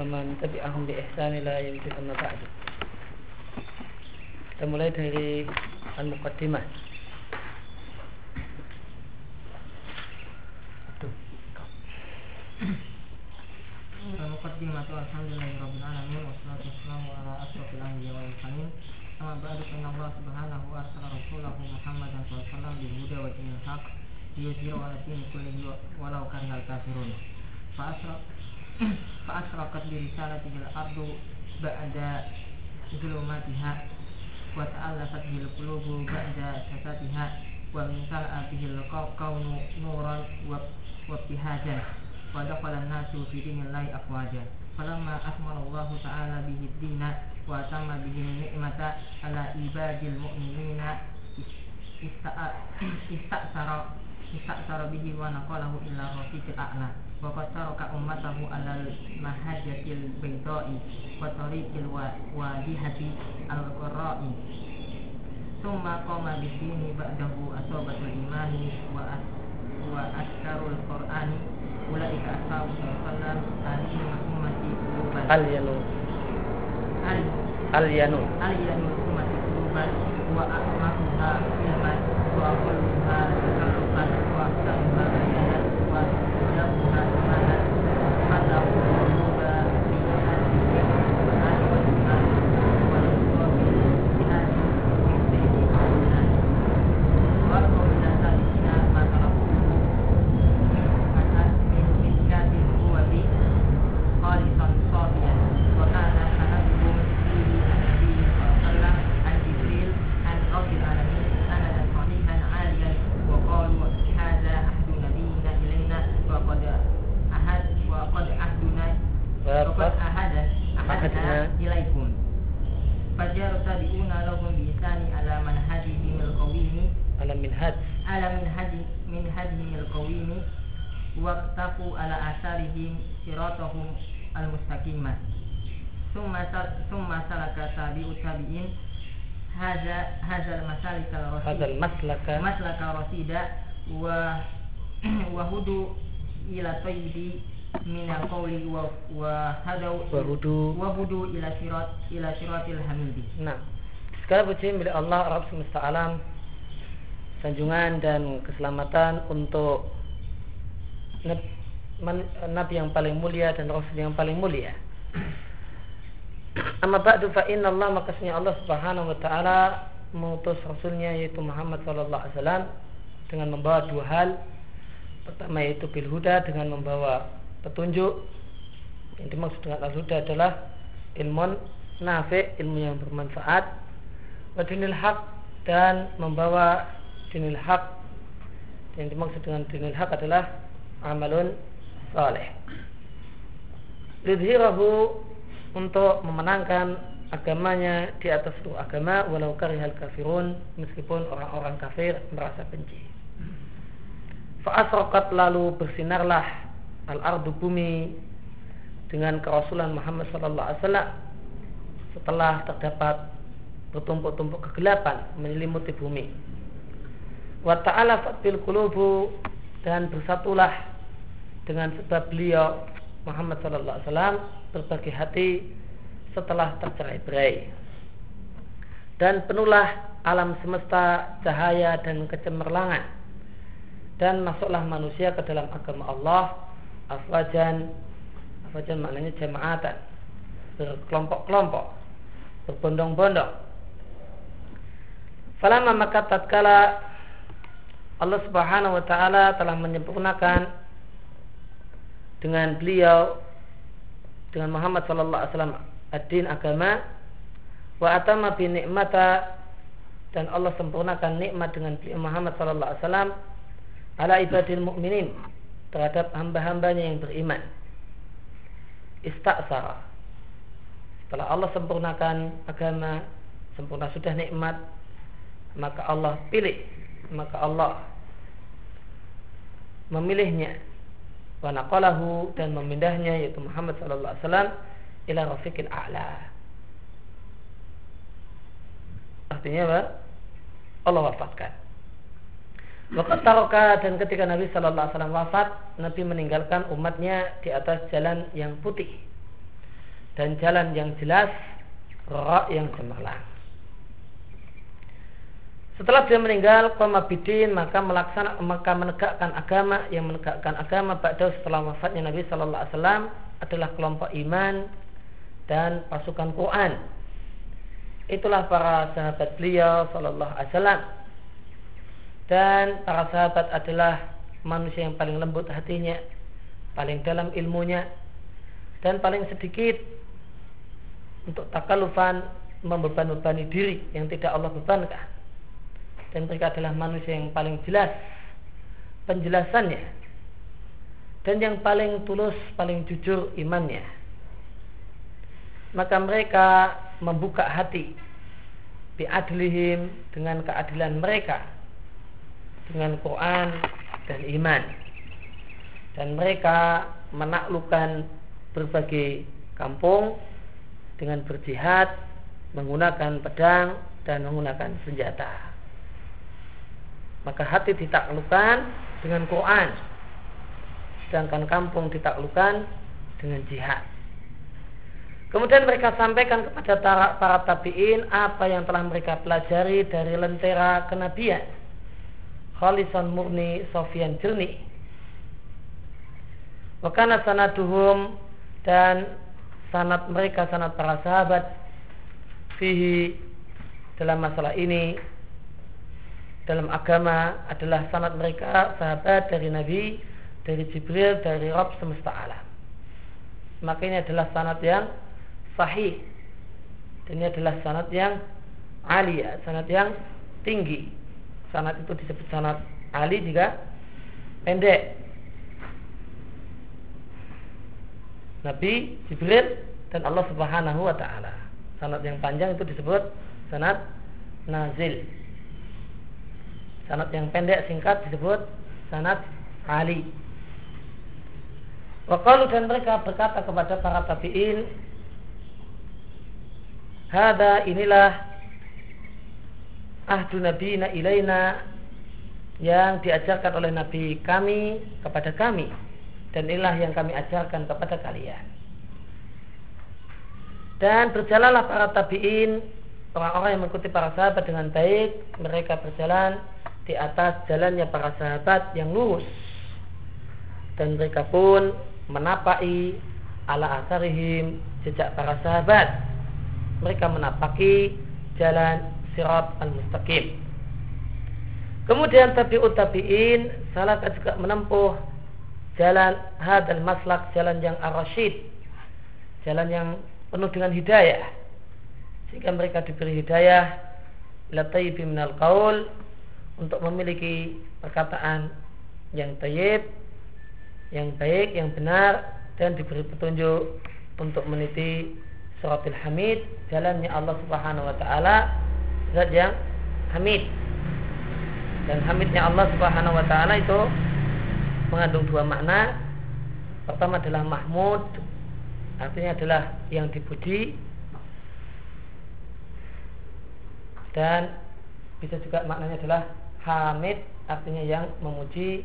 wa man tabi'ahum bi ihsan ila yaumil amma mulai dari al-muqaddimah. Al-muqaddimah alhamdulillahi rabbil alamin wassalatu wassalamu ala asrofil anbiya wal mursalin. Amma ba'du fa inna Allah subhanahu wa ta'ala rasulahu Muhammadan sallallahu alaihi wasallam bil huda wa dinil haq liyuzhirahu ala dini kullihi walau karihal kafirun. Fa فأشرقت برسالته الأرض بعد ظلماتها وتألفت به القلوب بعد شتاتها وامتلأ به الكون نورا وابتهاجا ودخل الناس في دين الله أفواجا فلما أكمل الله تعالى به الدين وأتم به النعمة على عباد المؤمنين استأثر istaksara bihi wa naqalahu illa rafiqil a'la. Wa qad ummatahu alal mahajjatil baydai wa tariqil wadihati al-qurra'i thumma qama bidini ba'dahu asobatul imani wa wa askarul qur'ani. Ulaika ashabu sallam alihi ummati quluban. Al-yanu al-yanu al-yanu ummati quluban wa akmahuha ilman wa kulluha summa salaka tabi'ut tabi'in. Hadza hazal masalika rasida hadzal maslaka. Maslaka rasida wa wa hudu ila tayyibi minal qawli wa wa hadau wa hudu. Wa hudu ila sirat ila siratil hamidi. Nah sekarang puji milik Allah Rabb semesta alam sanjungan dan keselamatan untuk Nabi yang paling mulia dan Rasul yang paling mulia. Amma ba'du fa inna Allah makasnya Allah subhanahu wa ta'ala mengutus Rasulnya yaitu Muhammad sallallahu alaihi wasallam dengan membawa dua hal. Pertama yaitu bil huda dengan membawa petunjuk. Yang dimaksud dengan al huda adalah ilmun nafi ilmu yang bermanfaat. Wa dinil haq dan membawa dinil haq. Yang dimaksud dengan dinil haq adalah amalun saleh lidhirahu untuk memenangkan agamanya di atas seluruh agama walau karihal kafirun meskipun orang-orang kafir merasa benci Fa'asrokat lalu bersinarlah al-ardu bumi dengan kerasulan Muhammad sallallahu alaihi wasallam setelah terdapat bertumpuk-tumpuk kegelapan menyelimuti bumi. Wa ta'ala bil qulubu dan bersatulah dengan sebab beliau Muhammad sallallahu alaihi wasallam berbagi hati setelah tercerai-berai. Dan penuhlah alam semesta cahaya dan kecemerlangan dan masuklah manusia ke dalam agama Allah afwajan afwajan maknanya jamaatan berkelompok-kelompok berbondong-bondong Falama maka tatkala Allah Subhanahu wa taala telah menyempurnakan dengan beliau dengan Muhammad sallallahu alaihi wasallam ad-din agama wa atama bi ni'mata dan Allah sempurnakan nikmat dengan beliau Muhammad sallallahu alaihi wasallam ala ibadil mukminin terhadap hamba-hambanya yang beriman. Istaksara. Setelah Allah sempurnakan agama, sempurna sudah nikmat, maka Allah pilih, maka Allah memilihnya wa naqalahu dan memindahnya yaitu Muhammad sallallahu alaihi wasallam ila rafiqil a'la. Artinya apa? Allah wafatkan. Waqat taroka dan ketika Nabi Shallallahu Alaihi Wasallam wafat, Nabi meninggalkan umatnya di atas jalan yang putih, dan jalan yang jelas roh yang cemerlang. Setelah dia meninggal, bidin maka melaksana maka menegakkan agama yang menegakkan agama ba'da setelah wafatnya Nabi Shallallahu Alaihi Wasallam adalah kelompok iman dan pasukan Quran. Itulah para sahabat beliau Shallallahu Alaihi Wasallam dan para sahabat adalah manusia yang paling lembut hatinya, paling dalam ilmunya, dan paling sedikit untuk takalufan membeban-bebani diri yang tidak Allah bebankan dan mereka adalah manusia yang paling jelas penjelasannya. Dan yang paling tulus, paling jujur imannya. Maka mereka membuka hati biadlihim dengan keadilan mereka dengan Quran dan iman. Dan mereka menaklukkan berbagai kampung dengan berjihad menggunakan pedang dan menggunakan senjata maka hati ditaklukkan dengan Quran. Sedangkan kampung ditaklukkan dengan jihad. Kemudian mereka sampaikan kepada para tabi'in apa yang telah mereka pelajari dari lentera kenabian. Khalisan murni sofian jernih wakana sanaduhum dan sanat mereka sanat para sahabat fihi dalam masalah ini dalam agama adalah sanad mereka sahabat dari Nabi, dari Jibril, dari Rob semesta alam. Maka ini adalah sanad yang sahih. Dan ini adalah sanad yang alia, sanad yang tinggi. Sanad itu disebut sanad ali juga pendek. Nabi, Jibril, dan Allah Subhanahu wa taala. Sanad yang panjang itu disebut sanad nazil. Sanat yang pendek singkat disebut sanat Ali. Wakalu dan mereka berkata kepada para tabi'in Hada inilah ahdu nabiyina ilaina yang diajarkan oleh Nabi kami kepada kami dan inilah yang kami ajarkan kepada kalian. Dan berjalanlah para tabi'in orang-orang yang mengikuti para sahabat dengan baik mereka berjalan di atas jalannya para sahabat yang lurus. Dan mereka pun menapai ala asarihim jejak para sahabat. Mereka menapaki jalan sirat al-mustaqim. Kemudian tabi'ut tabi'in salah juga menempuh jalan hadal maslak jalan yang arasyid jalan yang penuh dengan hidayah. Sehingga mereka diberi hidayah lataibi minal qaul untuk memiliki perkataan yang tayyib, yang baik, yang benar dan diberi petunjuk untuk meniti suratul hamid jalannya Allah Subhanahu wa taala zat yang hamid. Dan hamidnya Allah Subhanahu wa taala itu mengandung dua makna. Pertama adalah mahmud artinya adalah yang dipuji dan bisa juga maknanya adalah hamid artinya yang memuji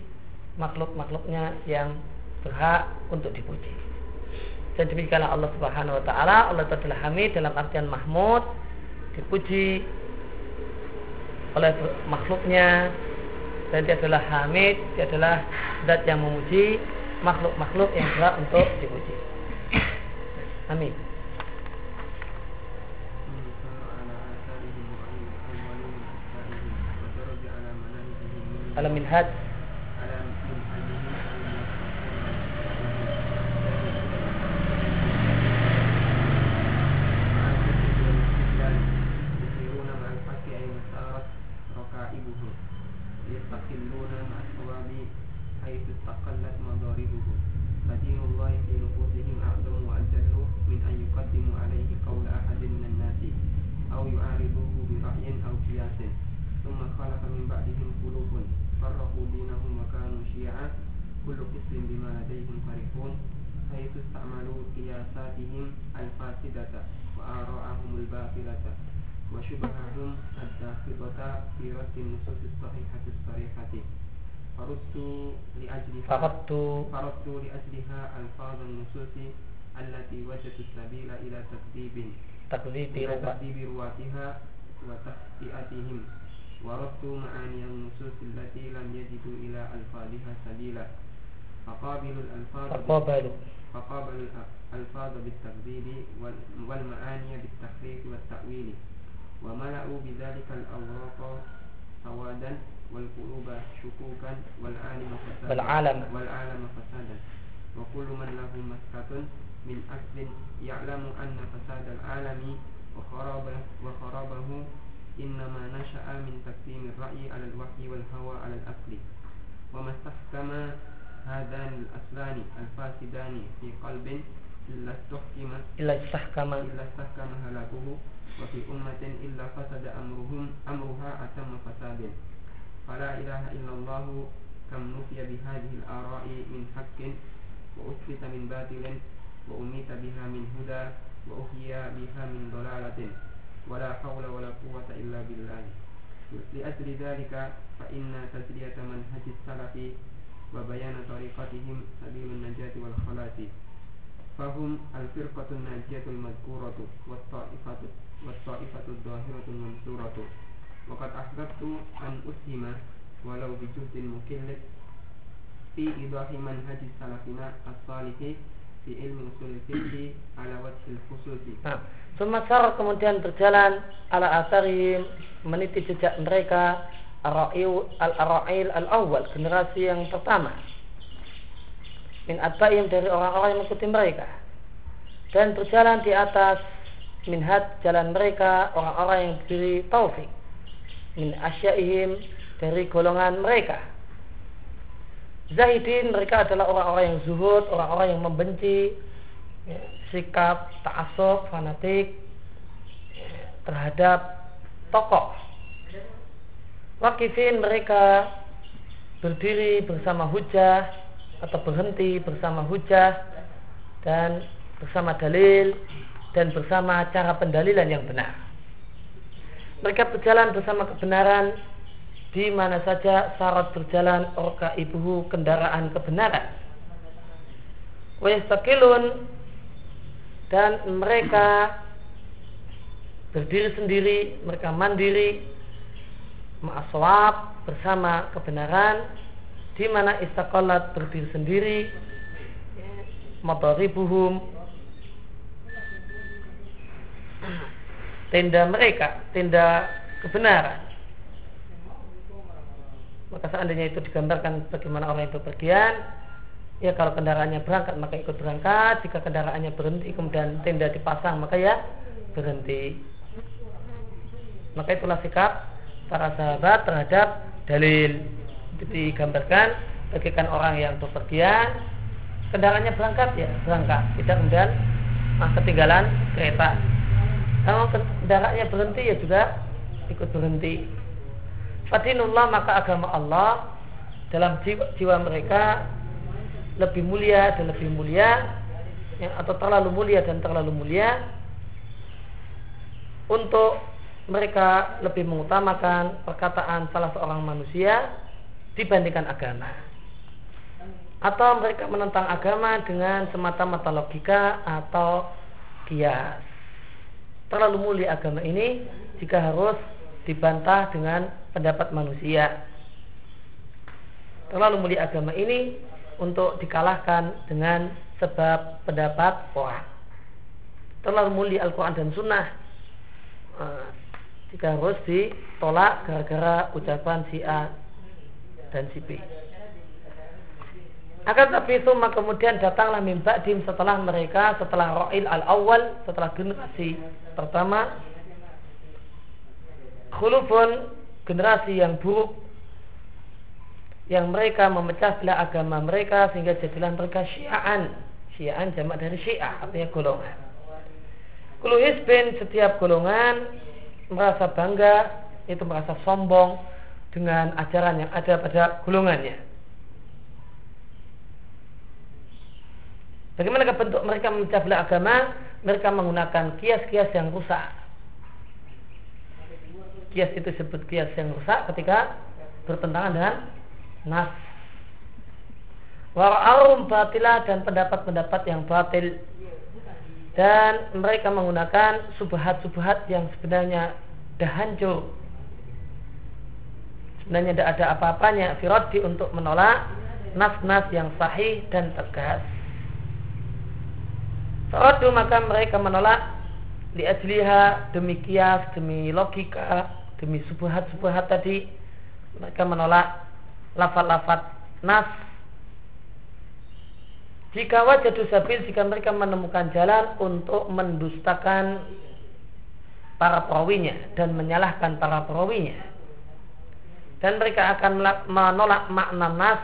makhluk-makhluknya yang berhak untuk dipuji. Dan demikianlah Allah Subhanahu wa taala, Allah adalah Hamid dalam artian mahmud, dipuji oleh makhluknya dan dia adalah Hamid, dia adalah zat yang memuji makhluk-makhluk yang berhak untuk dipuji. Amin. Alam Minhad أو يعارضه برأي أو قياس ثم خلق من بعدهم قلوب فرقوا دينهم وكانوا شيعا كل قسم بما لديهم فرحون. حيث استعملوا قياساتهم الفاسدة وآراءهم الباطلة وشبههم الداخلة في رد النصوص الصحيحة الصريحة. فردت لأجلها فردت فردت لأجلها ألفاظ النصوص التي وجدت السبيل إلى تكذيب تكذيب رواتها وتخطئتهم. وردوا معاني النصوص التي لم يجدوا إلى ألفاظها سبيلا. فقابلوا الألفاظ faqabalu فقابلوا الألفاظ وال- والمعاني بالتحريف والتأويل. وملأوا بذلك الأوراق سوادا والقلوب شكوكا والعالم فسادا. والعالم. والعالم فسادا. وكل من له مسكة من أصل يعلم أن فساد العالم وخرابه, وخرابه إنما نشأ من تقديم الرأي على الوحي والهوى على الأصل. وما استحكم هذان الأصلان الفاسدان في قلب إلا استحكم illa istahkama إلا استحكم هلاكه. وفي أمة إلا فسد أمرهم أمرها أتم فساد. فلا إله إلا الله كم نفي بهذه الآراء من حق وأثبت من باطل وأميت بها من هدى وأحيي بها من ضلالة. ولا حول ولا قوة إلا بالله. لأجل ذلك فإن تسلية منهج السلف وبيان طريقتهم سبيل النجاة والخلاص فهم الفرقة الناجية المذكورة والطائفة والطائفة الظاهرة المنصورة. وقد أحببت أن أسهم ولو بجهد مكل في إيضاح منهج سلفنا الصالح في علم أصول الفقه على وجه الخصوص. Sumasar kemudian berjalan ala asarihim meniti jejak mereka al-Ara'il al-awwal generasi yang pertama. Min atba'im dari orang-orang yang mengikuti mereka. Dan berjalan di atas minhad jalan mereka orang-orang yang diberi taufik. Min asyaihim dari golongan mereka. Zahidin mereka adalah orang-orang yang zuhud, orang-orang yang membenci ya, sikap ta'asub, fanatik terhadap tokoh. Wakifin mereka berdiri bersama hujah atau berhenti bersama hujah dan bersama dalil dan bersama cara pendalilan yang benar. Mereka berjalan bersama kebenaran di mana saja syarat berjalan orka ibuhu kendaraan kebenaran. Wayastakilun dan mereka berdiri sendiri, mereka mandiri, ma'aswab bersama kebenaran, di mana istakolat berdiri sendiri, motoribuhum, tenda mereka, tenda kebenaran. Maka seandainya itu digambarkan bagaimana orang yang bepergian, ya kalau kendaraannya berangkat maka ikut berangkat, jika kendaraannya berhenti kemudian tenda dipasang maka ya berhenti. Maka itulah sikap para sahabat terhadap dalil. Digambarkan bagikan orang yang bepergian, kendaraannya berangkat ya berangkat, tidak kemudian ah, ketinggalan kereta. Kalau kendaraannya berhenti ya juga ikut berhenti. Fadinullah maka agama Allah dalam jiwa, jiwa mereka lebih mulia dan lebih mulia ya, atau terlalu mulia dan terlalu mulia. Untuk mereka lebih mengutamakan perkataan salah seorang manusia dibandingkan agama. Atau mereka menentang agama dengan semata-mata logika atau kias. Terlalu mulia agama ini jika harus dibantah dengan pendapat manusia. Terlalu mulia agama ini untuk dikalahkan dengan sebab pendapat orang. Terlalu mulia Al-Quran dan Sunnah eh, jika harus ditolak gara-gara ucapan si A dan si B. Akan tapi itu kemudian datanglah mimba dim setelah mereka setelah Ra'il al-awwal setelah generasi pertama khulufun generasi yang buruk yang mereka memecah belah agama mereka sehingga jadilah mereka syiaan. Syiaan jamak dari syiah artinya golongan. Kulu hisbin setiap golongan merasa bangga itu merasa sombong dengan ajaran yang ada pada golongannya. Bagaimana bentuk mereka memecah belah agama? Mereka menggunakan kias-kias yang rusak. Kias itu disebut kias yang rusak ketika bertentangan dengan nas. Wara'arum batilah dan pendapat-pendapat yang batil. Dan mereka menggunakan subhat-subhat yang sebenarnya dah hancur. Sebenarnya tidak ada apa-apanya. Firadi untuk menolak nas-nas yang sahih dan tegas. Faradu maka mereka menolak liajliha demi kias, demi logika, demi subhat-subhat tadi. Mereka menolak lafat-lafat nas. Jika wajah sabil jika mereka menemukan jalan untuk mendustakan para perawinya dan menyalahkan para perawinya. Dan mereka akan menolak makna nas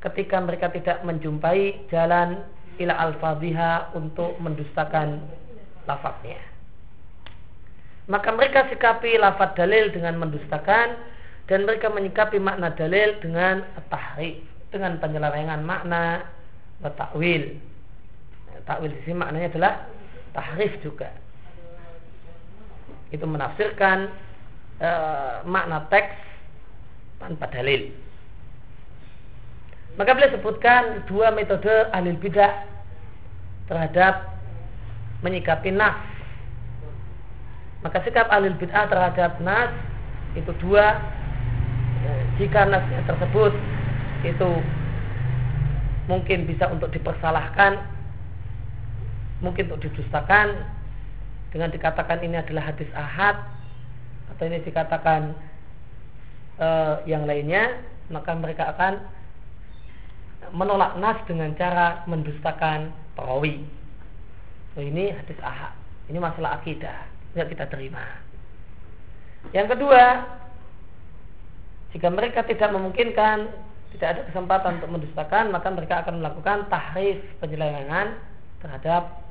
ketika mereka tidak menjumpai jalan ila al-fadhiha untuk mendustakan lafadznya. Maka mereka sikapi lafadz dalil dengan mendustakan dan mereka menyikapi makna dalil dengan tahrif dengan penyelewengan makna takwil takwil di sini maknanya adalah tahrif juga. Itu menafsirkan e, makna teks tanpa dalil. Maka beliau sebutkan dua metode ahli bidah terhadap menyikapi nas. Maka sikap ahli bid'ah terhadap nas itu dua jika nasnya tersebut itu mungkin bisa untuk dipersalahkan mungkin untuk didustakan. Dengan dikatakan ini adalah hadis ahad atau ini dikatakan e, yang lainnya maka mereka akan menolak nas dengan cara mendustakan perawi. Oh, ini hadis ahad. Ini masalah akidah. Tidak kita terima. Yang kedua jika mereka tidak memungkinkan tidak ada kesempatan untuk mendustakan maka mereka akan melakukan tahrif penyelewengan terhadap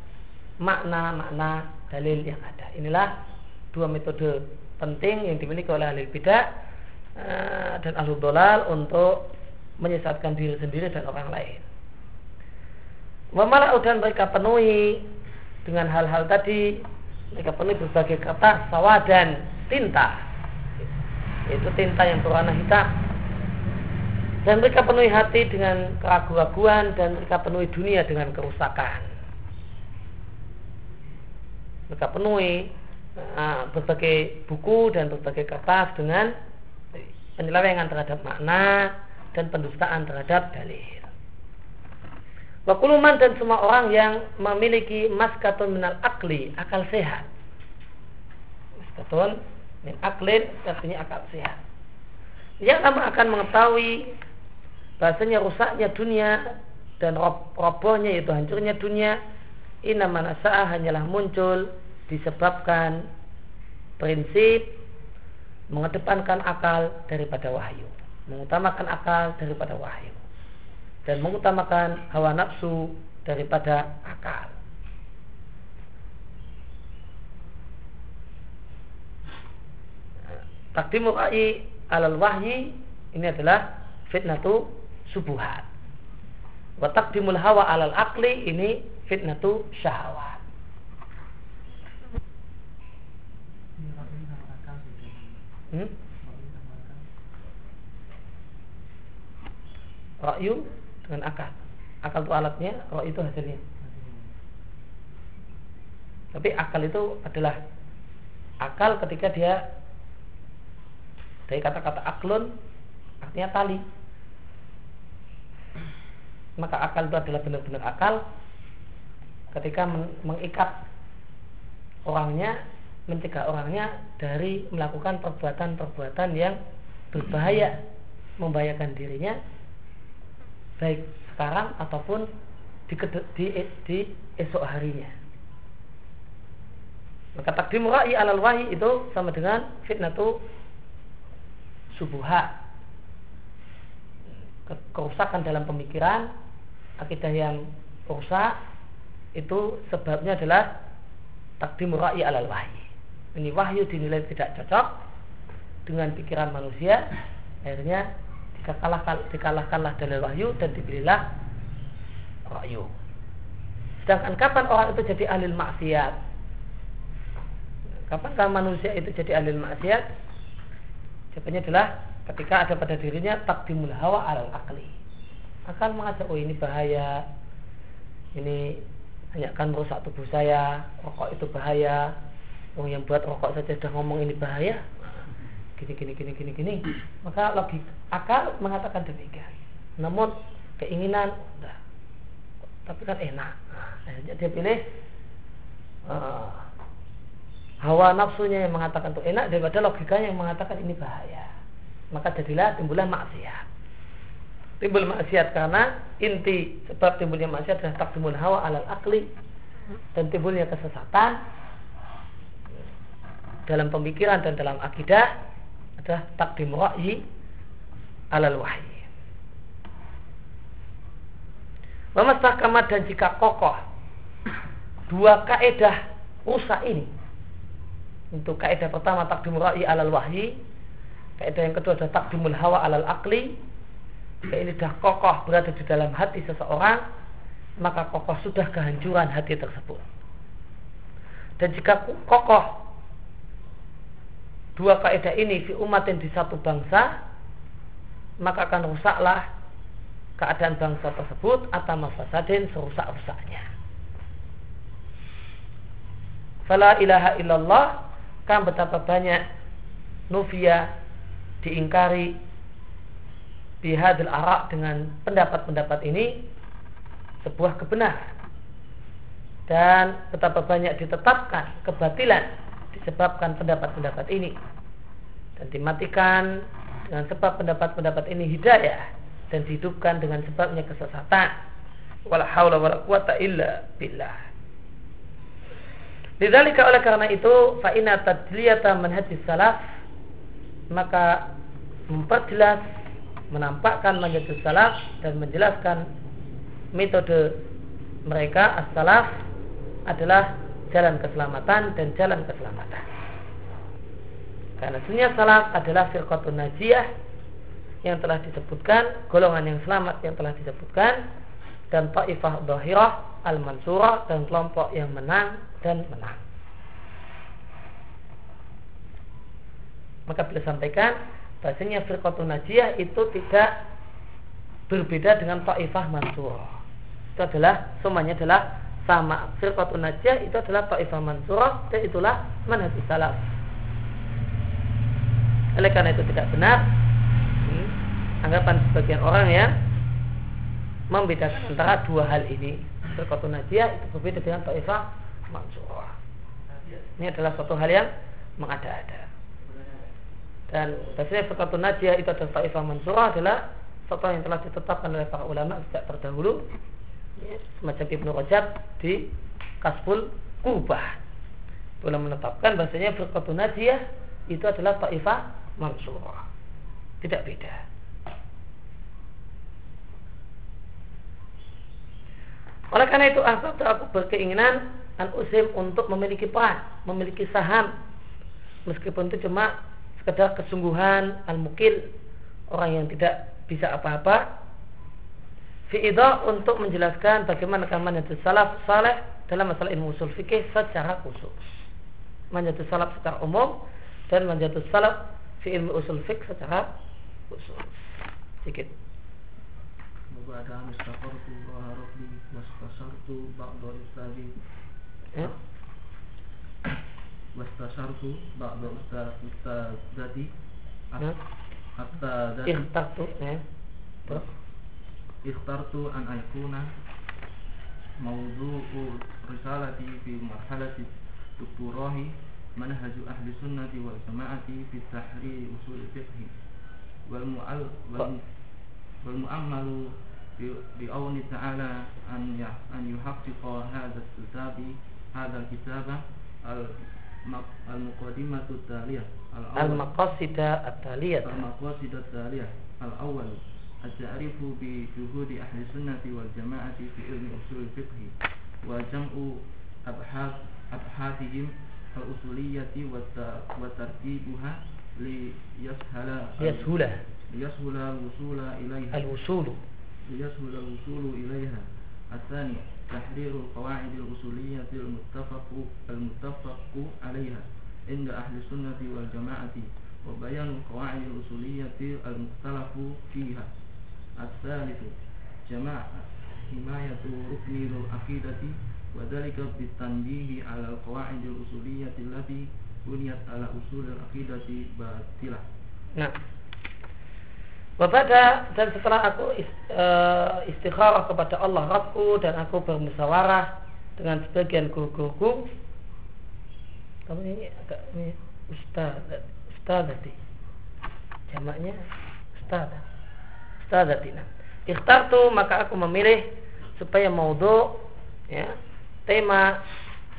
makna-makna dalil yang ada. Inilah dua metode penting yang dimiliki oleh ahli bidah eh, dan ahli dolal untuk menyesatkan diri sendiri dan orang lain. Wamalau dan mereka penuhi dengan hal-hal tadi. Mereka penuhi berbagai kata sawah dan tinta itu tinta yang berwarna hitam dan mereka penuhi hati dengan keraguan-raguan dan mereka penuhi dunia dengan kerusakan. Mereka penuhi uh, berbagai buku dan berbagai kertas dengan penyelewengan terhadap makna dan pendustaan terhadap dalil. Wakuluman dan semua orang yang memiliki maskatun minal akli, akal sehat. Maskatun min aklin artinya akal sehat. Yang akan mengetahui bahasanya rusaknya dunia dan robohnya yaitu hancurnya dunia ina manasa'a hanyalah muncul disebabkan prinsip mengedepankan akal daripada wahyu mengutamakan akal daripada wahyu dan mengutamakan hawa nafsu daripada akal takdimu ra'i alal wahyi ini adalah fitnatu subuhat. Wa taqdimul hawa alal akli ini fitnatu syahwat. Hmm? Ra'yu dengan akal. Akal itu alatnya, roh itu hasilnya. Tapi akal itu adalah akal ketika dia dari kata-kata aklun artinya tali. Maka akal itu adalah benar-benar akal. Ketika mengikat orangnya mencegah orangnya dari melakukan perbuatan-perbuatan yang berbahaya membahayakan dirinya baik sekarang ataupun di, di, di esok harinya. Maka takdim ra'i alal wahi itu sama dengan fitnatu subuhat kerusakan dalam pemikiran akidah yang rusak itu sebabnya adalah takdim ra'i alal wahyi. Ini wahyu dinilai tidak cocok dengan pikiran manusia, akhirnya dikalahkan, dikalahkanlah dalil wahyu dan dipilihlah wahyu. Sedangkan kapan orang itu jadi ahli maksiat? Kapankah manusia itu jadi ahli maksiat? Jawabannya adalah ketika ada pada dirinya takdimul hawa alal akli akan mengajak oh ini bahaya ini hanya akan merusak tubuh saya, rokok itu bahaya. Orang yang buat rokok saja sudah ngomong ini bahaya, gini gini gini gini gini. Maka logik akal mengatakan demikian. Namun keinginan, enggak. tapi kan enak. Nah, dia pilih uh, hawa nafsunya yang mengatakan itu enak daripada logikanya yang mengatakan ini bahaya. Maka jadilah timbullah maksiat. Timbul maksiat karena inti sebab timbulnya maksiat adalah takdimul hawa alal akli dan timbulnya kesesatan dalam pemikiran dan dalam akidah adalah takdim wahyi alal wahyi. Wamastahkamat dan jika kokoh dua kaedah rusak ini untuk kaedah pertama takdim wahyi alal wahyi. Kaedah yang kedua adalah takdimul hawa alal akli. Ini sudah kokoh berada di dalam hati seseorang maka kokoh sudah kehancuran hati tersebut. Dan jika kokoh dua kaidah ini fi umatin di satu bangsa maka akan rusaklah keadaan bangsa tersebut atau mafasadin serusak-rusaknya. Fala ilaha illallah kan betapa banyak nufia diingkari bihadil arak dengan pendapat-pendapat ini sebuah kebenaran. Dan betapa banyak ditetapkan kebatilan disebabkan pendapat-pendapat ini. Dan dimatikan dengan sebab pendapat-pendapat ini hidayah dan dihidupkan dengan sebabnya kesesatan. Wala haula wala quwata illa billah Lidzalika oleh karena itu fa inna tadliyata manhajis salaf maka memperjelas menampakkan manhajus salaf dan menjelaskan metode mereka as-salaf adalah jalan keselamatan dan jalan keselamatan. Karena sebenarnya salaf adalah firqatun najiyah yang telah disebutkan, golongan yang selamat yang telah disebutkan dan ta'ifah dhahirah al-mansurah dan kelompok yang menang dan menang. Maka bila sampaikan bahasanya firqatun najiyah itu tidak berbeda dengan ta'ifah mansurah. Itu adalah semuanya adalah sama. Firqatun najiyah itu adalah ta'ifah mansurah dan itulah manhajus salaf. Oleh karena itu tidak benar hmm, anggapan sebagian orang ya membedakan antara dua hal ini. Firqatun najiyah itu berbeda dengan ta'ifah mansurah. Ini adalah suatu hal yang mengada-ada. Dan bahasanya firqatun najiyah itu adalah ta'ifah mansurah adalah satu yang telah ditetapkan oleh para ulama sejak terdahulu. Ya, semacam Ibnu Rajab di Kasbul Kubah. Boleh menetapkan bahasanya firqatun najiyah itu adalah ta'ifah mansurah tidak beda oleh karena itu aku berkeinginan an usim untuk memiliki peran memiliki saham. Meskipun itu cuma sekedar kesungguhan al-mukil orang yang tidak bisa apa-apa. Fi'idah untuk menjelaskan bagaimana manhajus salaf saleh dalam masalah ilmu usul fikih secara khusus. Manhajus salaf secara umum dan manhajus salaf fi ilmu usul fikih secara khusus. Sedikit وبعد أن استقرت وهربي واستشرت بعض الأستاذ wastasartu ba'da ustaz ustazati hatta ikhtartu ya ikhtartu an aikuna mawdu'u risalati fi marhalati doktorahi manhaju ahli sunnati wal jama'ati fi tahrir usul بأول تعالى أن أن يحقق هذا الكتاب هذا الكتاب المقدمة التالية المقاصد التالية. المقاصد التالية الأول التعريف بجهود أهل السنة والجماعة في علم أصول الفقه وجمع أبحاث أبحاثهم الأصولية وترتيبها ليسهل. ليسهل الوصول إليها. الوصول. ليسهل الوصول إليها الثاني تحرير القواعد الأصولية المتفق المتفق عليها عند أهل السنة والجماعة وبيان القواعد الأصولية المختلف فيها الثالث جماعة حماية ركن العقيدة وذلك بالتنبيه على القواعد الأصولية التي بنيت على أصول العقيدة باطلة Nah, Wapada dan setelah aku eh, istikharah kepada Allah Rabbku dan aku bermusyawarah dengan sebagian guru-guruku kamu ini agak ini ustaz ustaz tadi jamaknya ustaz ustaz nah ikhtartu maka aku memilih supaya maudhu ya tema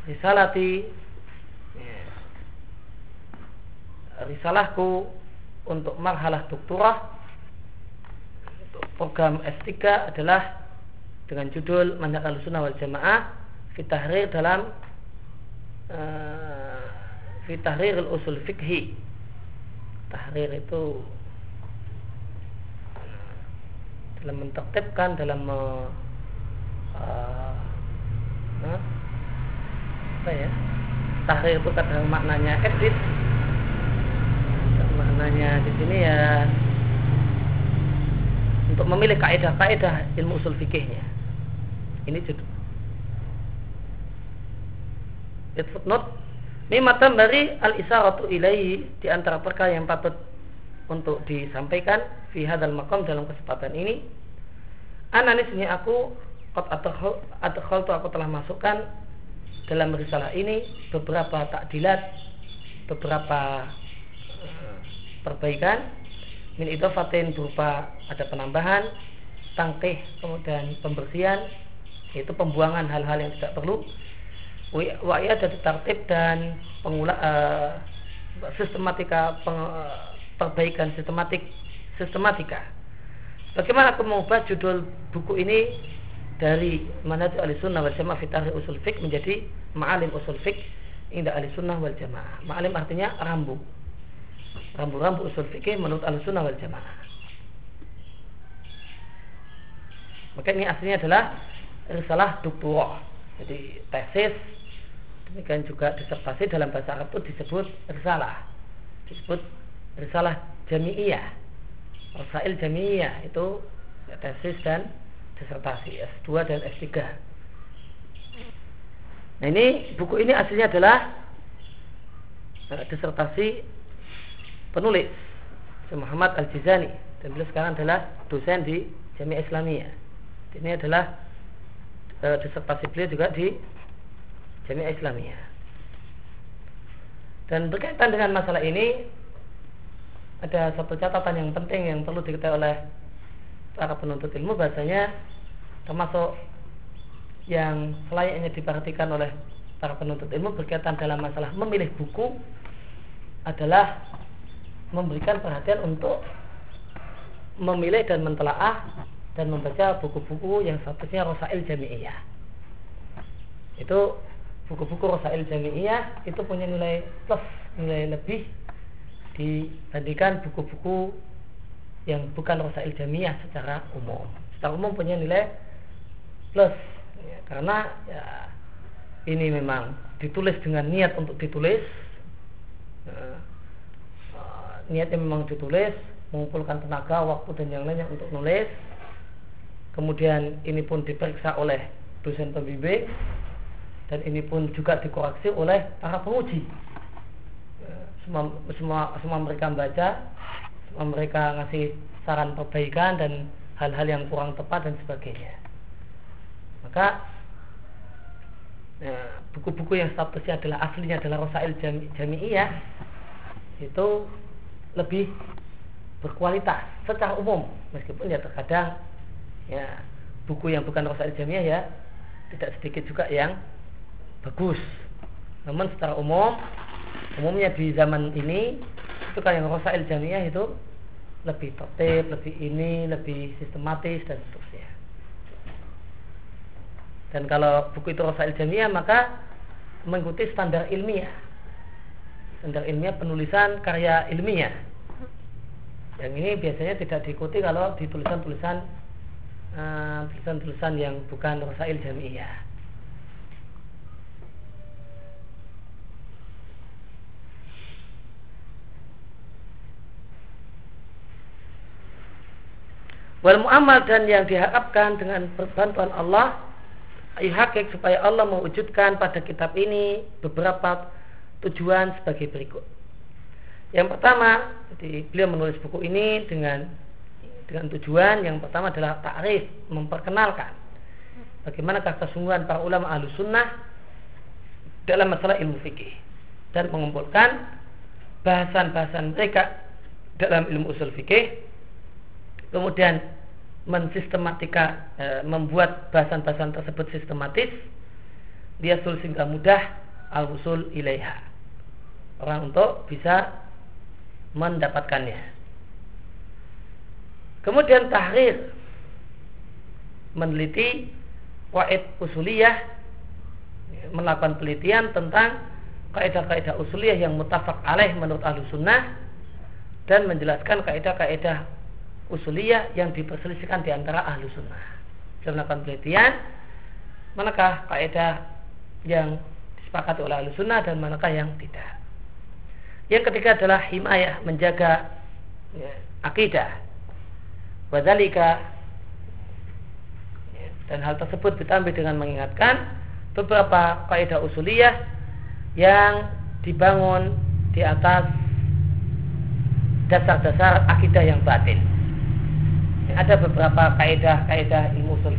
risalati ya, risalahku untuk marhalah doktorah program S3 adalah dengan judul Manhaj Ahlussunnah wal Jamaah Fitahrir dalam uh, Fitahrir usul fikhi Tahrir itu dalam mentertibkan dalam uh, uh, apa ya? Tahrir itu kadang maknanya edit. Maknanya di sini ya untuk memilih kaidah-kaidah ilmu usul fikihnya. Ini judul. Footnote Mimatan dari al-isaratu ilaihi di antara perkara yang patut untuk disampaikan fi hadzal maqam dalam kesempatan ini. Ananis ini aku qad adkhaltu aku telah masukkan dalam risalah ini beberapa takdilat, beberapa eh, perbaikan min idofatin berupa ada penambahan tangkih kemudian pembersihan yaitu pembuangan hal-hal yang tidak perlu. Wa ada tertib dan pengula, uh, sistematika peng, uh, perbaikan sistematik sistematika. Bagaimana aku mengubah judul buku ini dari manhaj ahli sunnah wal jamaah fitahri usul fik menjadi ma'alim usul fik indah ahli sunnah wal jamaah. Ma'alim artinya rambu rambu-rambu usul fikih menurut al-sunnah wal jamaah. Maka ini aslinya adalah risalah doktorah. Jadi tesis demikian juga disertasi dalam bahasa Arab itu disebut risalah. Disebut risalah jami'iyah. Rasail jami'iyah itu tesis dan disertasi S2 dan S3. Nah ini buku ini aslinya adalah eh, disertasi penulis Muhammad Al-Jizani dan beliau sekarang adalah dosen di Jami'ah Islamiyah. Ini adalah e, disertasi beliau juga di Jami'ah Islamiyah. Dan berkaitan dengan masalah ini ada satu catatan yang penting yang perlu diketahui oleh para penuntut ilmu bahasanya termasuk yang selayaknya diperhatikan oleh para penuntut ilmu berkaitan dalam masalah memilih buku adalah memberikan perhatian untuk memilih dan mentelaah dan membaca buku-buku yang statusnya Rosail Jami'iyah. Itu buku-buku Rosail Jami'iyah itu punya nilai plus, nilai lebih dibandingkan buku-buku yang bukan Rosail Jami'iyah secara umum. Secara umum punya nilai plus ya, karena ya, ini memang ditulis dengan niat untuk ditulis. Ya, niatnya memang ditulis mengumpulkan tenaga, waktu dan yang lainnya untuk nulis. Kemudian ini pun diperiksa oleh dosen pembimbing dan ini pun juga dikoreksi oleh para penguji. Semua, semua, semua mereka membaca, semua mereka ngasih saran perbaikan dan hal-hal yang kurang tepat dan sebagainya. Maka ya, buku-buku ya, yang statusnya adalah aslinya adalah Rosail Jami'iyah itu lebih berkualitas secara umum. Meskipun ya terkadang ya buku yang bukan Rosail Jamiah ya tidak sedikit juga yang bagus. Namun secara umum umumnya di zaman ini itu kan yang Rosail Jamiah itu lebih tertib, lebih ini, lebih sistematis dan seterusnya. Dan kalau buku itu Rosail Jamiah maka mengikuti standar ilmiah standar ilmiah penulisan karya ilmiah. Yang ini biasanya tidak diikuti kalau di tulisan-tulisan uh, tulisan-tulisan yang bukan rasail jami'iyah. Wal mu'amal dan yang diharapkan dengan perbantuan Allah hakik supaya Allah mewujudkan pada kitab ini beberapa tujuan sebagai berikut. Yang pertama, jadi beliau menulis buku ini dengan dengan tujuan yang pertama adalah takrif, memperkenalkan bagaimanakah kesungguhan para ulama ahlu sunnah dalam masalah ilmu fikih dan mengumpulkan bahasan-bahasan mereka dalam ilmu usul fikih kemudian mensistematika e, membuat bahasan-bahasan tersebut sistematis dia sul sehingga mudah al usul ilaiha orang untuk bisa mendapatkannya Kemudian tahrir meneliti waid usuliyah melakukan penelitian tentang kaidah-kaidah usuliyah yang mutafak alaih menurut ahlu sunnah dan menjelaskan kaidah-kaidah usuliyah yang diperselisihkan di antara ahlu sunnah. Dia melakukan penelitian manakah kaidah yang disepakati oleh ahlu sunnah dan manakah yang tidak. Yang ketiga adalah himayah menjaga ya, akidah Wadalika dan hal tersebut ditambah dengan mengingatkan beberapa kaidah usuliyah yang dibangun di atas dasar-dasar akidah yang batin. Ada beberapa kaidah-kaidah ilmu usul.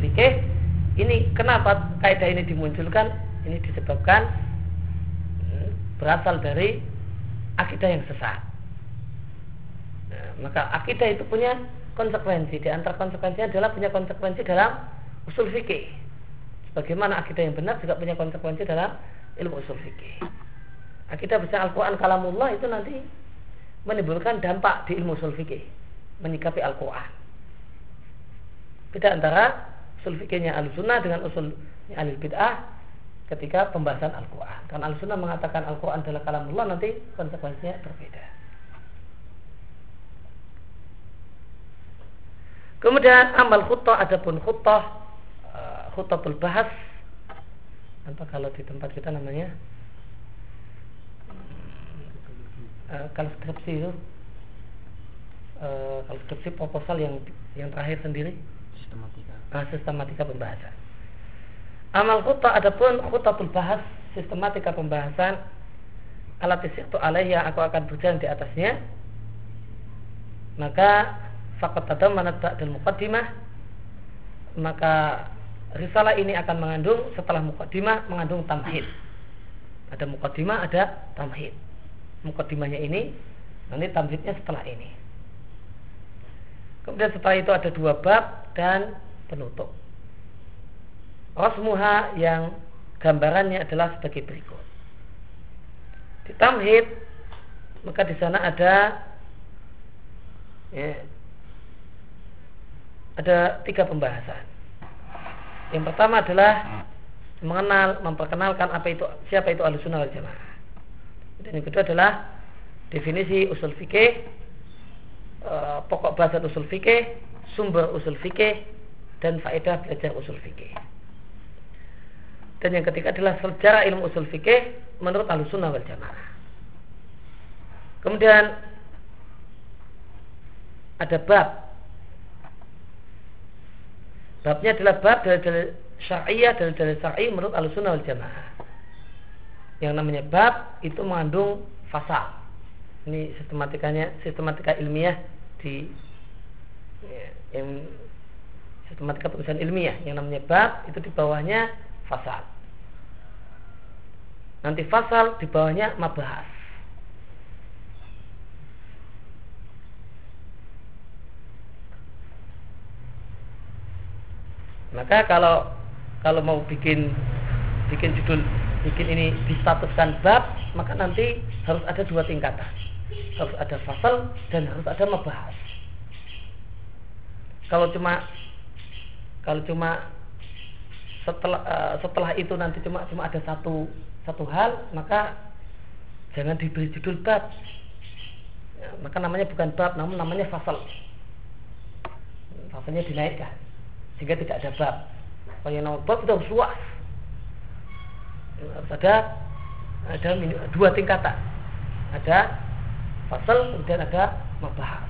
Ini kenapa kaidah ini dimunculkan? Ini disebabkan hmm, berasal dari akidah yang sesat. Nah, maka akidah itu punya konsekuensi. Di antara konsekuensinya adalah punya konsekuensi dalam usul fikih. Bagaimana akidah yang benar juga punya konsekuensi dalam ilmu usul fikih. Akidah besar Al-Quran kalamullah itu nanti menimbulkan dampak di ilmu usul fikih. Menyikapi Al-Quran. Beda antara usul fikihnya al-sunnah dengan usul al bid'ah ketika pembahasan Al-Quran. Karena al-sunnah mengatakan Al-Quran adalah kalamullah nanti konsekuensinya berbeda. Kemudian amal khutbah adapun khutbah uh, khutbatul bahas apa kalau di tempat kita namanya uh, kalau skripsi itu uh, kalau skripsi proposal yang yang terakhir sendiri sistematika uh, sistematika pembahasan amal khutbah adapun khutbatul bahas sistematika pembahasan alat itu alaih yang aku akan berjalan di atasnya maka fakat tadamanat ba'dal muqaddimah maka risalah ini akan mengandung setelah muqaddimah mengandung tamhid. Ada muqaddimah, ada tamhid. Muqaddimahnya ini nanti tamhidnya setelah ini. Kemudian setelah itu ada dua bab dan penutup. Rasmuha yang gambarannya adalah sebagai berikut. Di tamhid maka di sana ada ya, ada tiga pembahasan. Yang pertama adalah mengenal, memperkenalkan apa itu siapa itu alusunah wal jamaah. Dan yang kedua adalah definisi usul fikih, e, pokok bahasa usul fikih, sumber usul fikih, dan faedah belajar usul fikih. Dan yang ketiga adalah sejarah ilmu usul fikih menurut alusunah wal jamaah. Kemudian ada bab Babnya adalah bab dari dalil syariah dari dalil syar'i menurut al-sunnah wal jamaah. Yang namanya bab itu mengandung fasal. Ini sistematikanya sistematika ilmiah di ya, yang sistematika tulisan ilmiah yang namanya bab itu di bawahnya fasal. Nanti fasal di bawahnya mabahas. Maka kalau kalau mau bikin bikin judul bikin ini distatuskan bab, maka nanti harus ada dua tingkatan. Harus ada fasal dan harus ada membahas. Kalau cuma kalau cuma setelah uh, setelah itu nanti cuma cuma ada satu satu hal, maka jangan diberi judul bab. Ya, maka namanya bukan bab, namun namanya fasal. Fasalnya dinaikkan sehingga tidak ada bab. Kalau yang nama bab itu harus luas. Harus ada ada dua tingkatan. Ada fasal kemudian ada mabahas.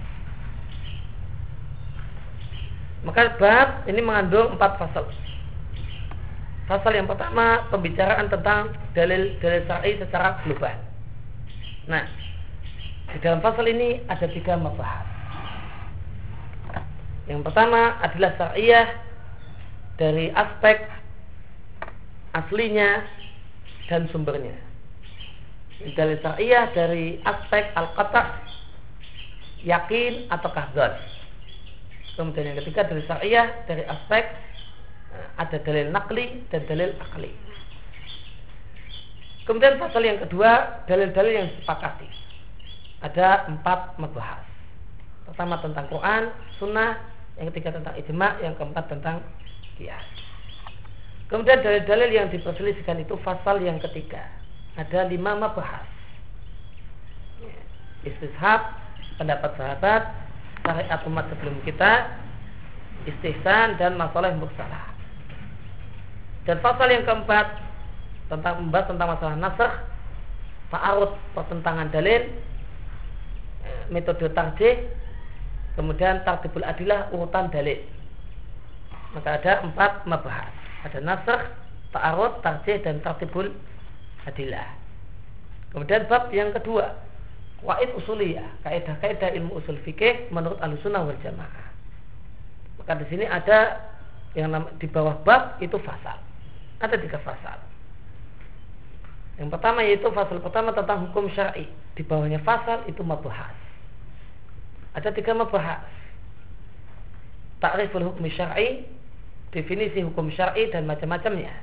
Maka bab ini mengandung empat fasal. Fasal yang pertama pembicaraan tentang dalil-dalil syar'i secara global. Nah, di dalam fasal ini ada tiga mabahas. Yang pertama adalah syariah dari aspek aslinya dan sumbernya. Dalil syariah dari aspek al-qata' yakin ataukah zon. Kemudian yang ketiga dari syariah dari aspek ada dalil nakli dan dalil akli. Kemudian pasal yang kedua dalil-dalil yang disepakati. Ada empat membahas. Pertama tentang Quran, Sunnah, yang ketiga tentang ijma, yang keempat tentang kias. Kemudian dalil-dalil yang diperselisihkan itu pasal yang ketiga. Ada lima membahas. Istishab, pendapat sahabat, syariat umat sebelum kita, istihsan dan masalah yang mursalah. Dan pasal yang keempat tentang membahas tentang masalah nasr, ta'arud pertentangan dalil, eh, metode tarjih, kemudian tartibul adilah urutan dalil. Maka ada empat mabahas. Ada nasr, ta'arud, tarjih dan tartibul adilah. Kemudian bab yang kedua, Waid usuliyah, kaidah-kaidah ilmu usul fikih menurut alusunah wal jamaah. Maka di sini ada yang di bawah bab itu fasal. Ada tiga fasal. Yang pertama yaitu fasal pertama tentang hukum syar'i. Di bawahnya fasal itu mabahas. Ada tiga mabahas. Ta'riful hukum syar'i, definisi hukum syar'i dan macam-macamnya.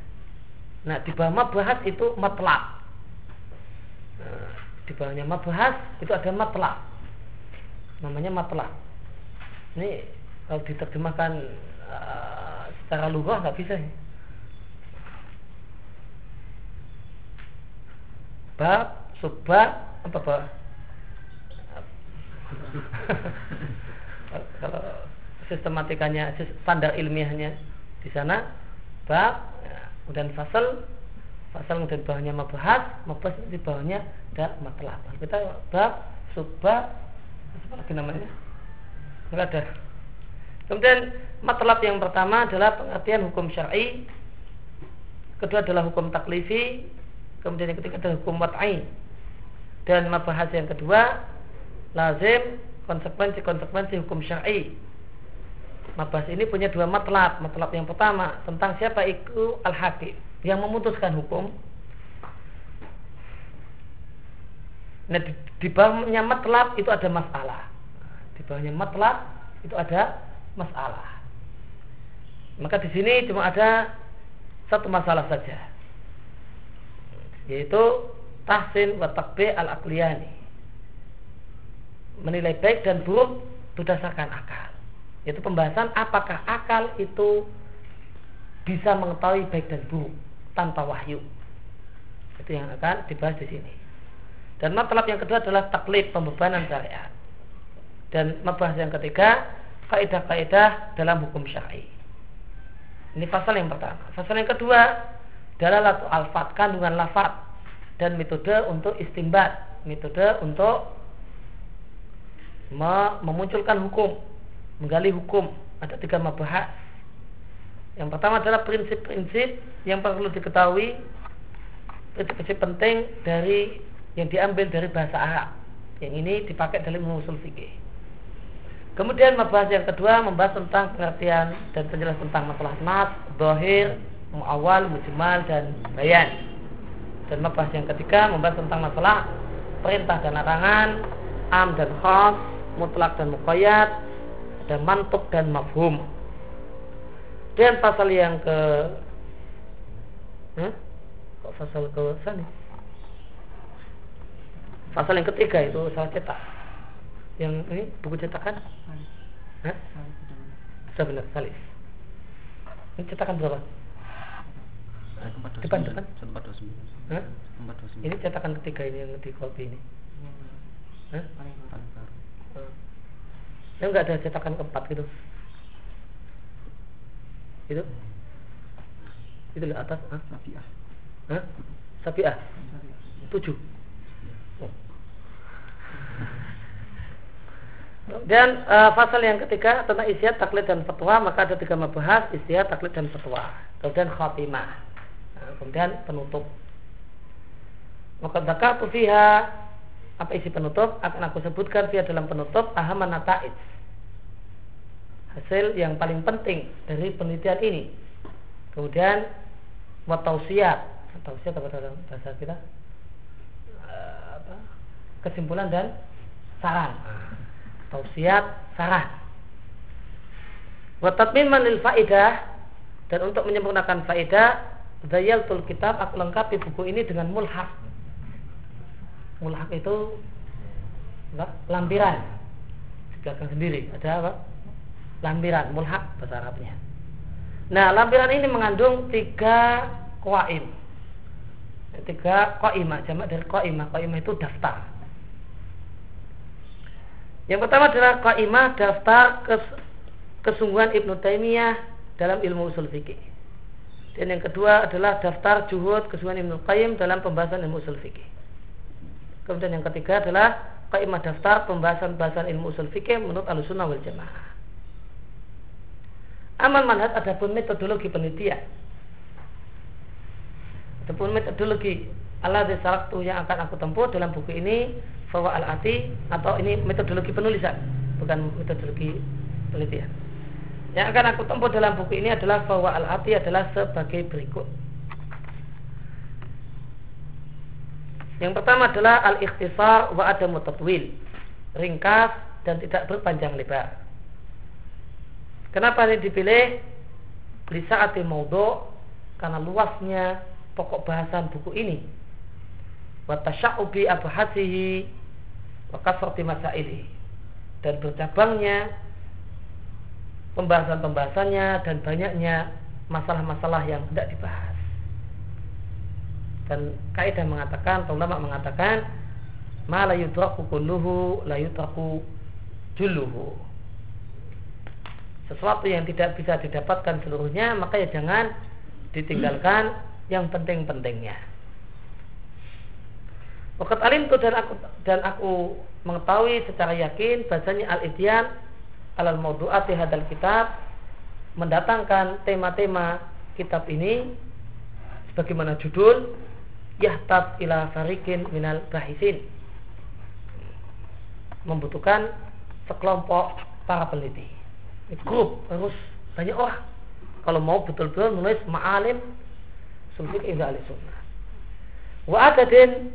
Nah, di bawah mabahas itu matlab. Nah, di bawahnya mabahas itu ada matlab namanya matlab ini kalau diterjemahkan uh, secara lughah nggak bisa ya. Bab subbab apa bab kalau sistematikanya standar ilmiahnya di sana bab ya, kemudian fasal fasal kemudian bawahnya mabahas mabahas di bawahnya ada matlab kita bab subbab apa lagi namanya? Enggak ada. Kemudian matlab yang pertama adalah pengertian hukum syar'i kedua adalah hukum taklifi kemudian yang ketiga adalah hukum wat'i dan mabahas yang kedua lazim konsekuensi-konsekuensi hukum syar'i Mabahas ini punya dua matlab. Matlab yang pertama tentang siapa itu al-hakim yang memutuskan hukum. Nah, di, di bawahnya matlab itu ada masalah. Di bawahnya matlab itu ada masalah. Maka di sini cuma ada satu masalah saja. Yaitu tahsin wa takbir al-aqliyani. Menilai baik dan buruk berdasarkan akal. Yaitu pembahasan apakah akal itu bisa mengetahui baik dan buruk tanpa wahyu. Itu yang akan dibahas di sini. Dan matlab yang kedua adalah taklid pembebanan syariat. Dan membahas yang ketiga kaidah-kaidah dalam hukum syar'i. Ini pasal yang pertama. Pasal yang kedua adalah latu alfat kandungan lafat dan metode untuk istimbat, metode untuk memunculkan hukum, menggali hukum. Ada tiga mabahas yang pertama adalah prinsip-prinsip yang perlu diketahui prinsip-prinsip penting dari yang diambil dari bahasa Arab. Yang ini dipakai dalam usul fikih. Kemudian membahas yang kedua membahas tentang pengertian dan penjelasan tentang masalah nas, dohir, muawal, mujmal dan bayan. Dan membahas yang ketiga membahas tentang masalah perintah dan larangan, am dan khas, mutlak dan muqayyad, dan mantuk dan mafhum. Dan pasal yang ke huh? Kok pasal ke sana? Pasal yang ketiga itu salah cetak. Yang ini buku cetakan? Hah? Sudah benar, salif. Ini cetakan berapa? Depan, depan. Hah? Ini cetakan ketiga ini yang di kopi ini. Hah? Ini enggak ada cetakan keempat gitu itu itu di atas ah sapiah Hah? sapiah tujuh oh. dan uh, pasal yang ketiga tentang istiad taklid dan fatwa maka ada tiga membahas istiad taklid dan fatwa kemudian khatimah Nah, kemudian penutup. Maka zakatu fiha apa isi penutup? Akan aku sebutkan via dalam penutup ahaman nata'id hasil yang paling penting dari penelitian ini. Kemudian watausiat. Tausiat apa dalam bahasa kita? Eh, kesimpulan dan saran. Tausiat saran. Watatmiman lil faidah. Dan untuk menyempurnakan faedah Dayaltul kitab aku lengkapi buku ini dengan mulhak mulhak itu apa? lampiran. Belakang sendiri ada apa? Lampiran mulhak bahasa Arabnya. Nah lampiran ini mengandung tiga qaim tiga qaimah jamak dari qaimah qaimah itu daftar. Yang pertama adalah qaimah daftar kes, kesungguhan Ibnu Taimiyah dalam ilmu usul fikih dan yang kedua adalah daftar juhud kesungguhan Ibnu Qayyim dalam pembahasan ilmu usul fikih Kemudian yang ketiga adalah kaimah daftar pembahasan-pembahasan ilmu usul fikih menurut alusunah wal jamaah. Amal manhaj adapun metodologi penelitian. Adapun metodologi Allah tu yang akan aku tempuh dalam buku ini fawa al ati atau ini metodologi penulisan bukan metodologi penelitian. Yang akan aku tempuh dalam buku ini adalah fawa al ati adalah sebagai berikut. Yang pertama adalah al-ikhtisar wa adamu tatwil. Ringkas dan tidak berpanjang lebar. Kenapa ini dipilih? Di saat maudhu karena luasnya pokok bahasan buku ini. Wa tasya'ubi abhasihi wa kasrati masaili. Dan bercabangnya pembahasan-pembahasannya dan banyaknya masalah-masalah yang tidak dibahas. Dan kaidah mengatakan ulama mengatakan ma la yudraku kulluhu la yudraku juluhu sesuatu yang tidak bisa didapatkan seluruhnya maka ya jangan ditinggalkan yang penting-pentingnya. Wakat alim itu dan aku dan aku mengetahui secara yakin bahasanya al idyan alal maudu'ati hadal kitab mendatangkan tema-tema kitab ini sebagaimana judul yahtab ila farikin minal bahisin. Membutuhkan sekelompok para peneliti. Grup harus banyak orang. Kalau mau betul-betul menulis ma'alim sulfik indah ahli sunnah. Wa adadin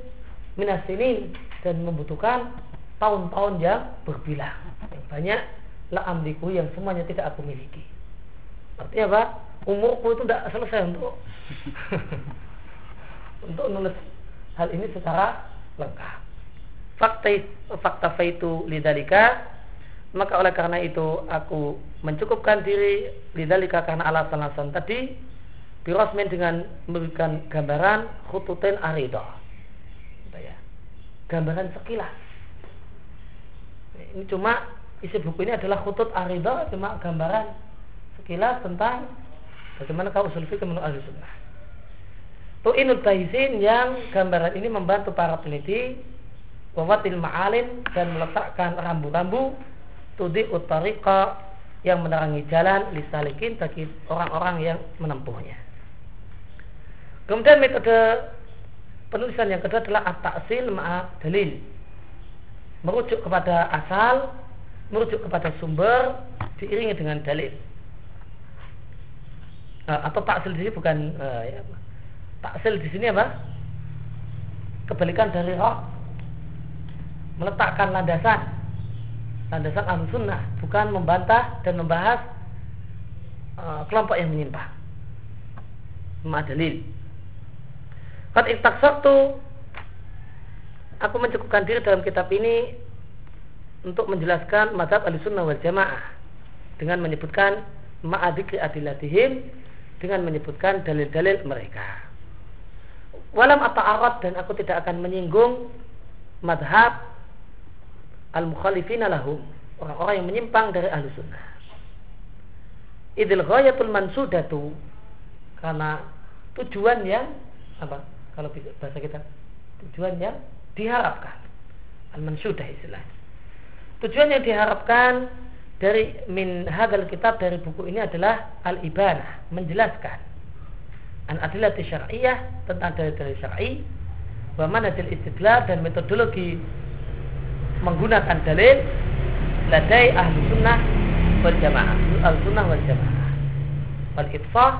minasinin dan membutuhkan tahun-tahun yang berbilang. Yang banyak la amliku yang semuanya tidak aku miliki. Artinya apa? Umurku itu tidak selesai untuk untuk menulis hal ini secara lengkap. Fakta fakta faitu lidalika. Maka oleh karena itu aku mencukupkan diri lidalika karena alasan-alasan tadi birosmen dengan memberikan gambaran khututin arido ya. gambaran sekilas. Ini cuma isi buku ini adalah khutut arido cuma gambaran sekilas tentang bagaimana kau usul fikih menurut ahli sunnah Tu'inul Baisin yang gambaran ini membantu para peneliti wawatil ma'alim dan meletakkan rambu-rambu tudi utariqa yang menerangi jalan lisalikin bagi orang-orang yang menempuhnya. Kemudian metode penulisan yang kedua adalah at-ta'sil ma'a dalil. Merujuk kepada asal, merujuk kepada sumber diiringi dengan dalil. Nah, atau taksil di sini bukan uh, ya, Taksil di sini apa? Kebalikan dari roh meletakkan landasan. Landasan al sunnah bukan membantah dan membahas uh, kelompok yang menyimpang. Dalil. Kat satu Aku mencukupkan diri dalam kitab ini Untuk menjelaskan madhab al-sunnah wal jamaah. Dengan menyebutkan Ma'adikri adilatihim Dengan menyebutkan dalil-dalil mereka. Walam atau arad dan aku tidak akan menyinggung madhab al mukhalifina lahum orang-orang yang menyimpang dari ahli sunnah. Idil ghayatul mansudatu karena tujuan yang apa kalau bahasa kita tujuan yang diharapkan. Al mansudah istilah tujuan yang diharapkan dari min hadal kitab dari buku ini adalah al ibanah menjelaskan. An adillati syar'iyah tentang dalil-dalil syar'i wa manhajul istidlal dan metodologi menggunakan dalil ladai ahli sunnah wal jamaah al sunnah wal jamaah. Wal itfah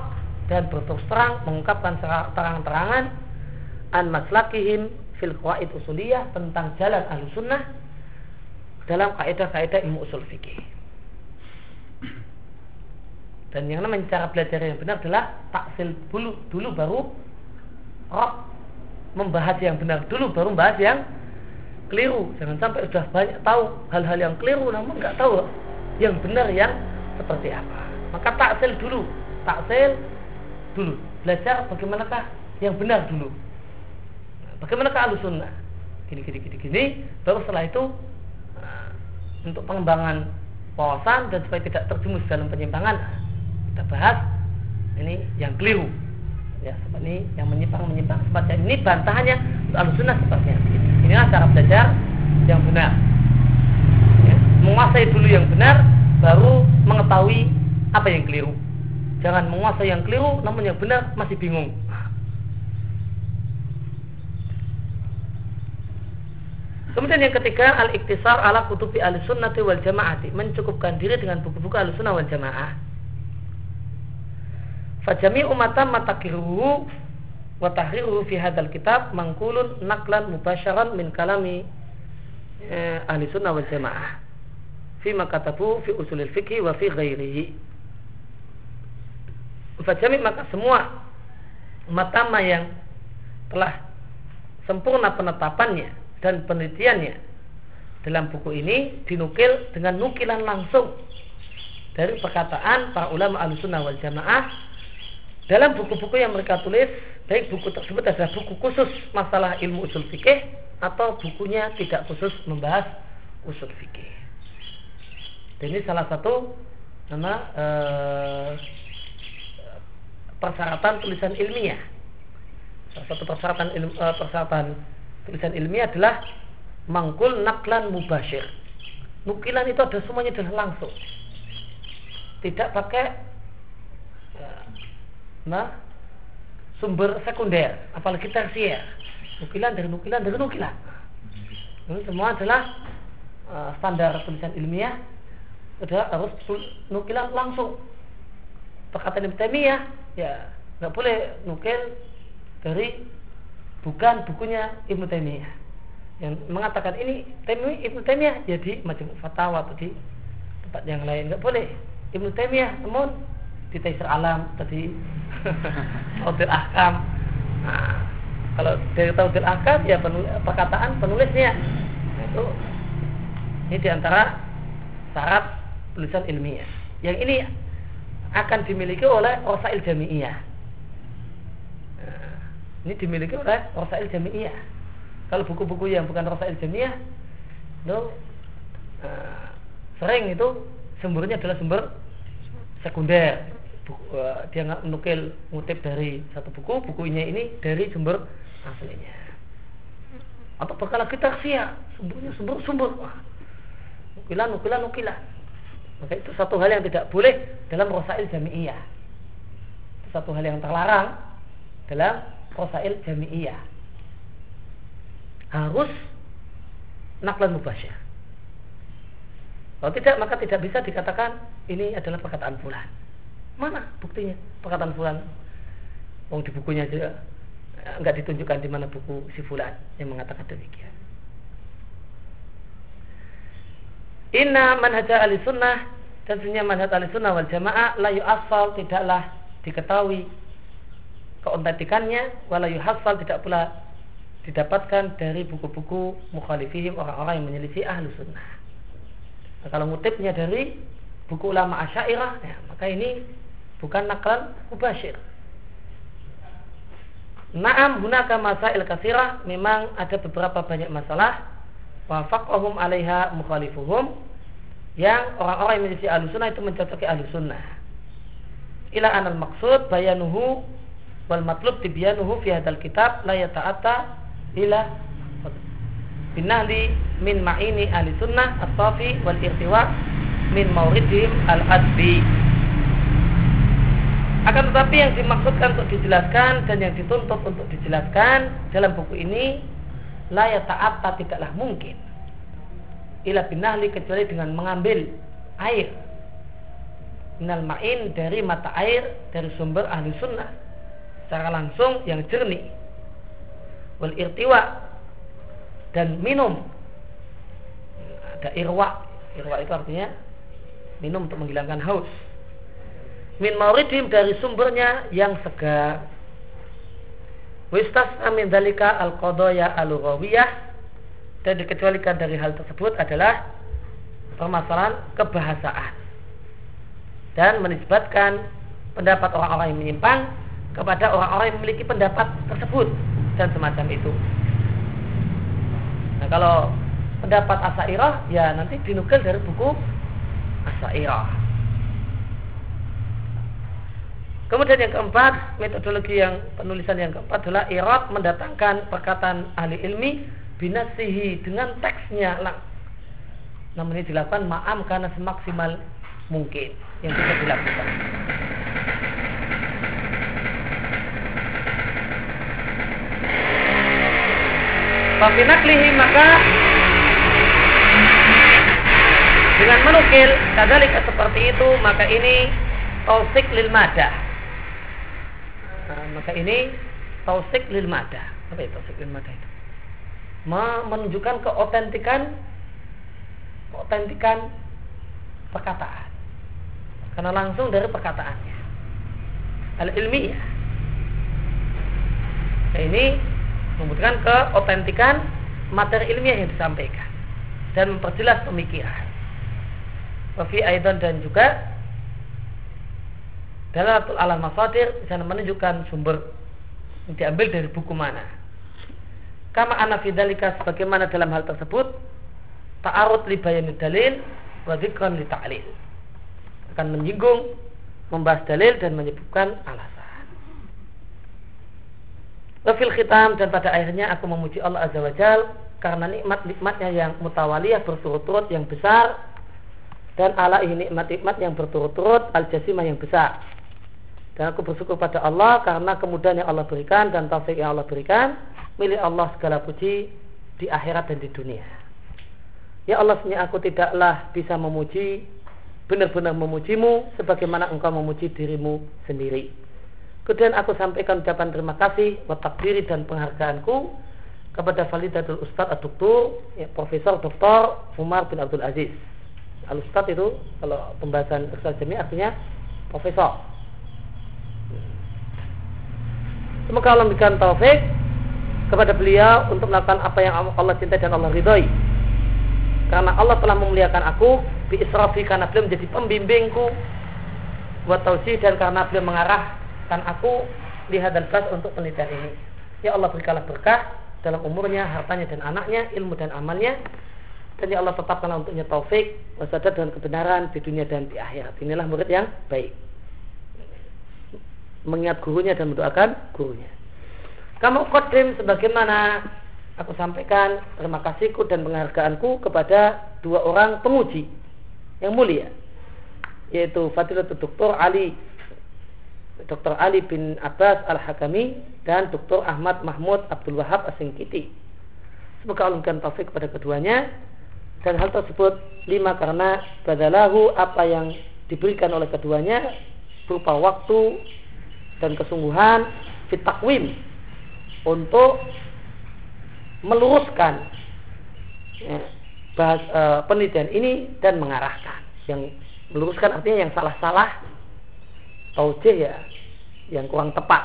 dan berterus terang mengungkapkan terang-terangan an maslakihim fil qawaid usuliyah tentang jalan ahli sunnah dalam kaidah-kaidah ilmu usul fikih. Dan yang namanya cara belajar yang benar adalah taksil dulu dulu baru rob membahas yang benar. Dulu baru membahas yang keliru. Jangan sampai sudah banyak tahu hal-hal yang keliru namun nggak tahu yang benar yang seperti apa. Maka taksil dulu. Taksil dulu. Belajar bagaimanakah yang benar dulu. Bagaimanakah alusunnah gini gini gini gini. Baru setelah itu untuk pengembangan wawasan dan supaya tidak terjumus dalam penyimpangan kita bahas ini yang keliru. Ya seperti yang menyimpang menyimpang semacam ini. Bantahannya al-sunnah seperti ini inilah cara belajar yang benar. Ya, menguasai dulu yang benar baru mengetahui apa yang keliru. Jangan menguasai yang keliru namun yang benar masih bingung Kemudian yang ketiga al-iktisar ala kutubi al-sunnati wal jamaati. Mencukupkan diri dengan buku-buku al-sunnah wal jamaah. Fajami umatan matakiruhu wa tahriruhu fi hadal kitab mangkulun naklan mubasyaran min kalami eh, ahli sunnah wal jamaah. Fi makatabu fi usulil fikhi wa fi ghairihi. Fajami maka semua matama yang telah sempurna penetapannya dan penelitiannya dalam buku ini dinukil dengan nukilan langsung dari perkataan para ulama al-sunnah wal jamaah dalam buku-buku yang mereka tulis, baik buku tersebut adalah buku khusus masalah ilmu usul fikih atau bukunya tidak khusus membahas usul fikih. Dan ini salah satu nama eh, persyaratan tulisan ilmiah. Salah satu persyaratan ilmu, eh, persyaratan tulisan ilmiah adalah mangkul naklan mubashir. Nukilan itu ada semuanya adalah langsung. Tidak pakai nah sumber sekunder apalagi tersier nukilan dari nukilan dari nukilan ini semua adalah uh, standar tulisan ilmiah adalah harus nukilan langsung perkataan Taimiyah ya nggak boleh nukil dari bukan bukunya Ibnu Taimiyah. Yang mengatakan ini Taimiyah Ibnu Taimiyah jadi macam fatwa atau di tempat yang lain. Nggak boleh. Ibnu Taimiyah namun di Taisir Alam tadi Taudil Ahkam. Nah, kalau dari Taudil Ahkam ya penulis, perkataan penulisnya. Nah, itu ini di antara syarat tulisan ilmiah. Yang ini akan dimiliki oleh Rosail Jami'iyah ini dimiliki oleh Rosail Jami'iyah kalau buku-buku yang bukan Rosail Jami'iyah itu uh, sering itu sumbernya adalah sumber sekunder. Buku, uh, dia nggak menukil ngutip dari satu buku bukunya ini dari sumber aslinya. Atau bahkan lagi taksia sumbernya sumber sumber. Wah, nukilan nukilan nukilan. Maka itu satu hal yang tidak boleh dalam rosail jami'iyah satu hal yang terlarang dalam rosail jami'iyah harus naklan mubasyah kalau tidak maka tidak bisa dikatakan ini adalah perkataan bulan Mana buktinya? Perkataan fulan. Wong di bukunya juga enggak ditunjukkan di mana buku si fulan yang mengatakan demikian. Inna manhaj ahli sunnah dan sebenarnya manhaj ahli sunnah wal jamaah la asal tidaklah diketahui keontentikannya wala hasal tidak pula didapatkan dari buku-buku mukhalifihim orang-orang yang menyelisih ahli sunnah. Nah, kalau ngutipnya dari buku ulama asyairah ya, maka ini bukan nakal mubashir. Naam hunaka masail kasirah memang ada beberapa banyak masalah wafaqahum alaiha mukhalifuhum yang orang-orang yang menjadi ahlu sunnah itu mencocoki ahlu sunnah ila anal maksud bayanuhu wal matlub tibyanuhu fi hadal kitab la yata'ata ila binahli min ma'ini ahli sunnah as-safi wal irtiwa min mauridihim al-adbi. Akan tetapi yang dimaksudkan untuk dijelaskan dan yang dituntut untuk dijelaskan dalam buku ini layak taat tidaklah mungkin. Ila binahli kecuali dengan mengambil air. Minal ma'in dari mata air dari sumber ahli sunnah secara langsung yang jernih. Wal irtiwa dan minum. Ada irwa. Irwa itu artinya minum untuk menghilangkan haus. Min mauridim dari sumbernya yang segar. Wistas amin dalika al qadaya al dan dikecualikan dari hal tersebut adalah permasalahan kebahasaan. Dan menisbatkan pendapat orang-orang yang menyimpang kepada orang-orang yang memiliki pendapat tersebut dan semacam itu. Nah kalau pendapat Asairah ya nanti dinukil dari buku Asairah. Kemudian yang keempat, metodologi yang penulisan yang keempat adalah irad mendatangkan perkataan ahli ilmi binasihi dengan teksnya lang. Namun ini dilakukan ma'am karena semaksimal mungkin yang bisa dilakukan. Fafinaklihi maka dengan menukil kadalika seperti itu maka ini tausik lil madah Nah, maka ini tausik lil mada. Apa itu tausik lil mada itu? Menunjukkan keotentikan keotentikan perkataan. Karena langsung dari perkataannya. Al ilmiah. Nah, ini membutuhkan keotentikan materi ilmiah yang disampaikan dan memperjelas pemikiran. Wafi Aidan dan juga Dalatul alam masadir di sana menunjukkan sumber yang diambil dari buku mana. Kama ana fidalika sebagaimana dalam hal tersebut ta'arud li bayani dalil wa li ta'lil. Akan menyinggung, membahas dalil dan menyebutkan alasan. Wafil khitam dan pada akhirnya aku memuji Allah Azza wa Jal karena nikmat-nikmatnya yang mutawaliyah berturut-turut yang besar dan ala ini nikmat-nikmat yang berturut-turut al-jasimah yang besar dan aku bersyukur pada Allah karena kemudahan yang Allah berikan dan taufik yang Allah berikan milik Allah segala puji di akhirat dan di dunia. Ya Allah, sebenarnya aku tidaklah bisa memuji benar-benar memujimu sebagaimana engkau memuji dirimu sendiri. Kemudian aku sampaikan ucapan terima kasih, watak diri dan penghargaanku kepada Validatul Ustadz Aduktur, ya, Profesor Dr. Umar bin Abdul Aziz. Al Ustadz itu kalau pembahasan Ustadz Jami artinya Profesor Semoga Allah memberikan taufik kepada beliau untuk melakukan apa yang Allah cintai dan Allah ridhoi. Karena Allah telah memuliakan aku bi israfi karena beliau menjadi pembimbingku buat tausi dan karena beliau mengarahkan aku lihat dan bas untuk penelitian ini. Ya Allah berikanlah berkah dalam umurnya, hartanya dan anaknya, ilmu dan amalnya. Dan ya Allah tetapkanlah untuknya taufik, wasadat dan kebenaran di dunia dan di akhirat. Inilah murid yang baik mengingat gurunya dan mendoakan gurunya. Kamu kodim sebagaimana aku sampaikan terima kasihku dan penghargaanku kepada dua orang penguji yang mulia yaitu Fadilatul Dr. Ali Dr. Ali bin Abbas Al-Hakami dan Dr. Ahmad Mahmud Abdul Wahab Asingkiti. Semoga Allah memberikan taufik kepada keduanya dan hal tersebut lima karena badalahu apa yang diberikan oleh keduanya berupa waktu dan kesungguhan fitakwim untuk meluruskan ya, bahas, e, penelitian ini dan mengarahkan yang meluruskan artinya yang salah-salah taujih ya yang kurang tepat.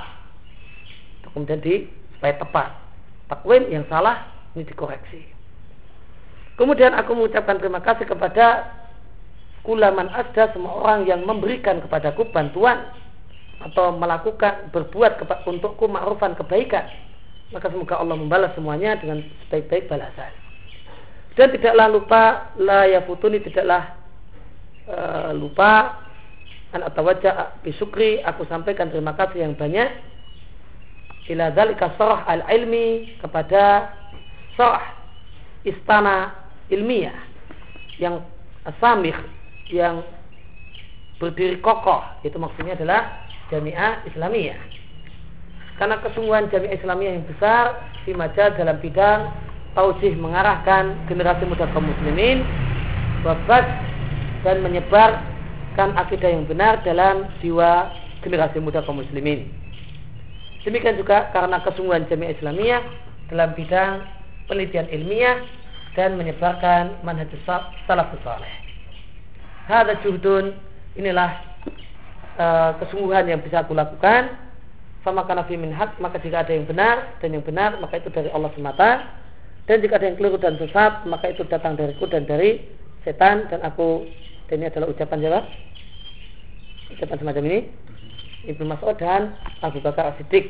Kemudian di supaya tepat. Takwim yang salah ini dikoreksi. Kemudian aku mengucapkan terima kasih kepada kulaman asda semua orang yang memberikan kepadaku bantuan atau melakukan berbuat untukku ma'rufan kebaikan. Maka semoga Allah membalas semuanya dengan sebaik-baik balasan. Dan tidaklah lupa la yafutuni tidaklah uh, lupa an atawajja bisukri aku sampaikan terima kasih yang banyak ila dzalika sarah al ilmi kepada sarah istana ilmiah yang asamih yang berdiri kokoh itu maksudnya adalah jamiah Islamiyah. Karena kesungguhan jamiah Islamiyah yang besar di majal dalam bidang taujih mengarahkan generasi muda kaum muslimin babas dan menyebarkan akidah yang benar dalam jiwa generasi muda kaum muslimin. Demikian juga karena kesungguhan jamiah Islamiyah dalam bidang penelitian ilmiah dan menyebarkan manhaj salafus saleh. Hada juhdun inilah uh, kesungguhan yang bisa aku lakukan. Fama kana fi hak, maka jika ada yang benar dan yang benar maka itu dari Allah semata. Dan jika ada yang keliru dan sesat maka itu datang dariku dan dari setan dan aku dan ini adalah ucapan siapa? Ucapan semacam ini Ibnu Mas'ud dan Abu Bakar As-Siddiq.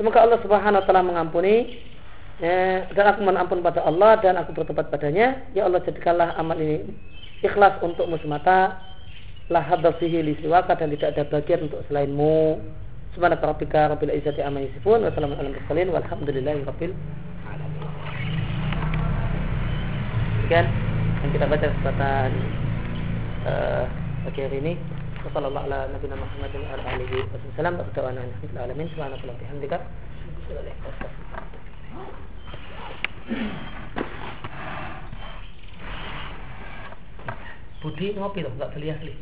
Semoga Allah Subhanahu wa taala mengampuni ya, dan aku mohon ampun pada Allah dan aku bertobat padanya. Ya Allah jadikanlah amal ini ikhlas untukmu semata. La hadza fihi li siwaka dan tidak ada bagian untuk selainmu. Subhanaka rabbika rabbil izzati amma yasifun wa salamun alal mursalin walhamdulillahi rabbil alamin. Yang kita baca kesempatan uh, pagi hari ini sallallahu ala nabiyina Muhammadin wa ala alihi wasallam. Wa tawana alhamdulillah alamin. Budi ngopi dong nggak beli asli.